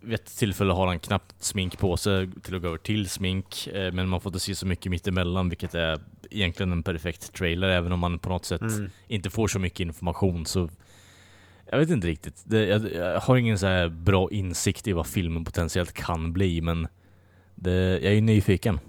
vid ett tillfälle har han knappt smink på sig till att gå över till smink, eh, men man får inte se så mycket mittemellan, vilket är egentligen en perfekt trailer, även om man på något sätt mm. inte får så mycket information så jag vet inte riktigt. Det, jag, jag, har ingen så bra insikt i vad filmen potentiellt kan bli, men det, jag är nyfiken.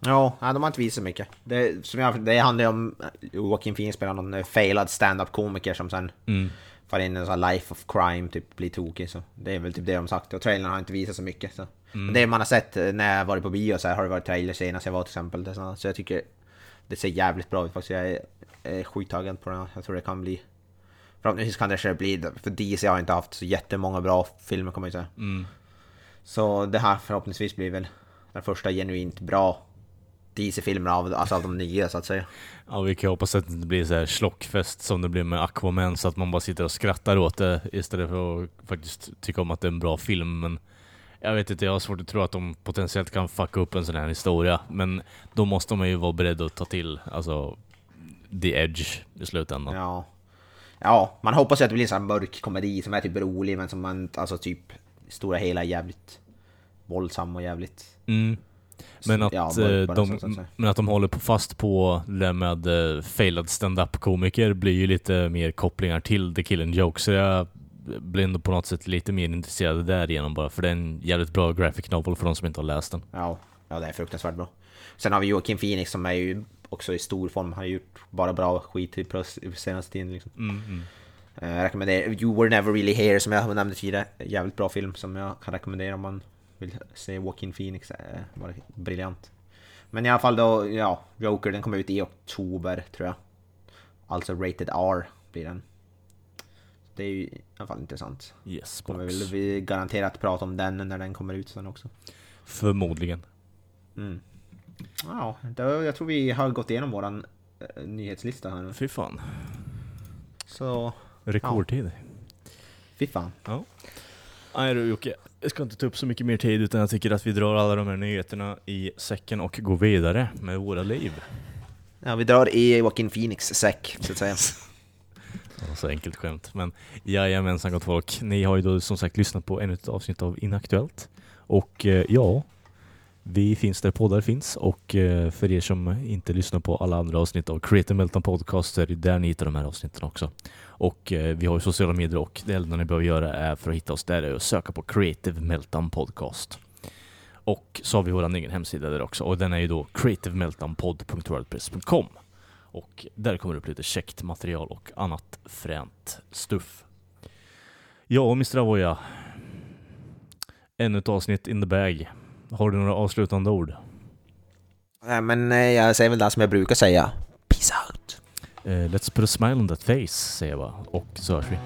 Ja, de har inte visat så mycket. Det, som jag, det handlar om Joaquin Phoenix spelar någon eh, failad stand-up komiker som sen mm. far in i en sån life of crime, typ blir tokig. Så det är väl typ det de sagt. Och trailern har inte visat så mycket. Så. Mm. Men det man har sett eh, när jag varit på bio så här, har det varit trailer senast jag var till exempel. Så, så jag tycker det ser jävligt bra ut faktiskt. Jag är, är sjukt taggad på den. Jag tror det kan bli... Förhoppningsvis kan det bli... För DC har inte haft så jättemånga bra filmer kan man ju säga. Mm. Så det här förhoppningsvis blir väl den första genuint bra DC-filmen av, alltså av de nya så att säga. Ja, vi kan hoppas att det inte blir så här slockfest som det blir med Aquaman så att man bara sitter och skrattar åt det istället för att faktiskt tycka om att det är en bra film. Men jag vet inte, jag har svårt att tro att de potentiellt kan fucka upp en sån här historia. Men då måste man ju vara beredd att ta till, alltså, the edge i slutändan. Ja. Ja, man hoppas ju att det blir en sån här mörk komedi som är typ rolig men som man, alltså typ stora hela jävligt våldsam och jävligt... Mm. Men att, ja, eh, de, så, men att de håller på fast på det med uh, failed stand-up komiker blir ju lite mer kopplingar till The Killing Joke, så jag blir ändå på något sätt lite mer intresserad därigenom bara, för det är en jävligt bra graphic novel för de som inte har läst den. Ja, ja det är fruktansvärt bra. Sen har vi Joakim Phoenix som är ju också i stor form, han har gjort bara bra skit i senaste tiden liksom. Mm, mm. Eh, jag rekommenderar You Were Never Really Here som jag nämnde tidigare. Jävligt bra film som jag kan rekommendera om man vill se Walking Phoenix. Eh, var briljant. Men i alla fall då, ja, Joker den kommer ut i oktober tror jag. Alltså rated R blir den. Det är ju i alla fall intressant. Yes, Kommer box. väl vi garanterat prata om den när den kommer ut sen också. Förmodligen. Mm. Ja, då, jag tror vi har gått igenom våran eh, nyhetslista här nu. Fy fan. Så, Rekordtid. fy fan. Ja. Nej du Jocke, jag ska inte ta upp så mycket mer tid utan jag tycker att vi drar alla de här nyheterna i säcken och går vidare med våra liv. Ja, vi drar i Joaquin Phoenix säck, så att säga. (laughs) Ja, Så enkelt skämt. Men jajamensan gott folk. Ni har ju då som sagt lyssnat på ännu ett avsnitt av Inaktuellt. Och eh, ja, vi finns där poddar finns och eh, för er som inte lyssnar på alla andra avsnitt av Creative Meltdown Podcast så är det där ni hittar de här avsnitten också. Och eh, vi har ju sociala medier och det enda ni behöver göra är för att hitta oss där är att söka på Creative Meltdown Podcast. Och så har vi vår egen hemsida där också och den är ju då creativemeltdownpod.wordpress.com och där kommer det upp lite käckt material och annat fränt stuff. Ja, Mr. Avoya. Ännu ett avsnitt in the bag. Har du några avslutande ord? Nej, men eh, jag säger väl det som jag brukar säga. Peace out! Eh, let's put a smile on that face, säger jag bara. Och så hörs vi.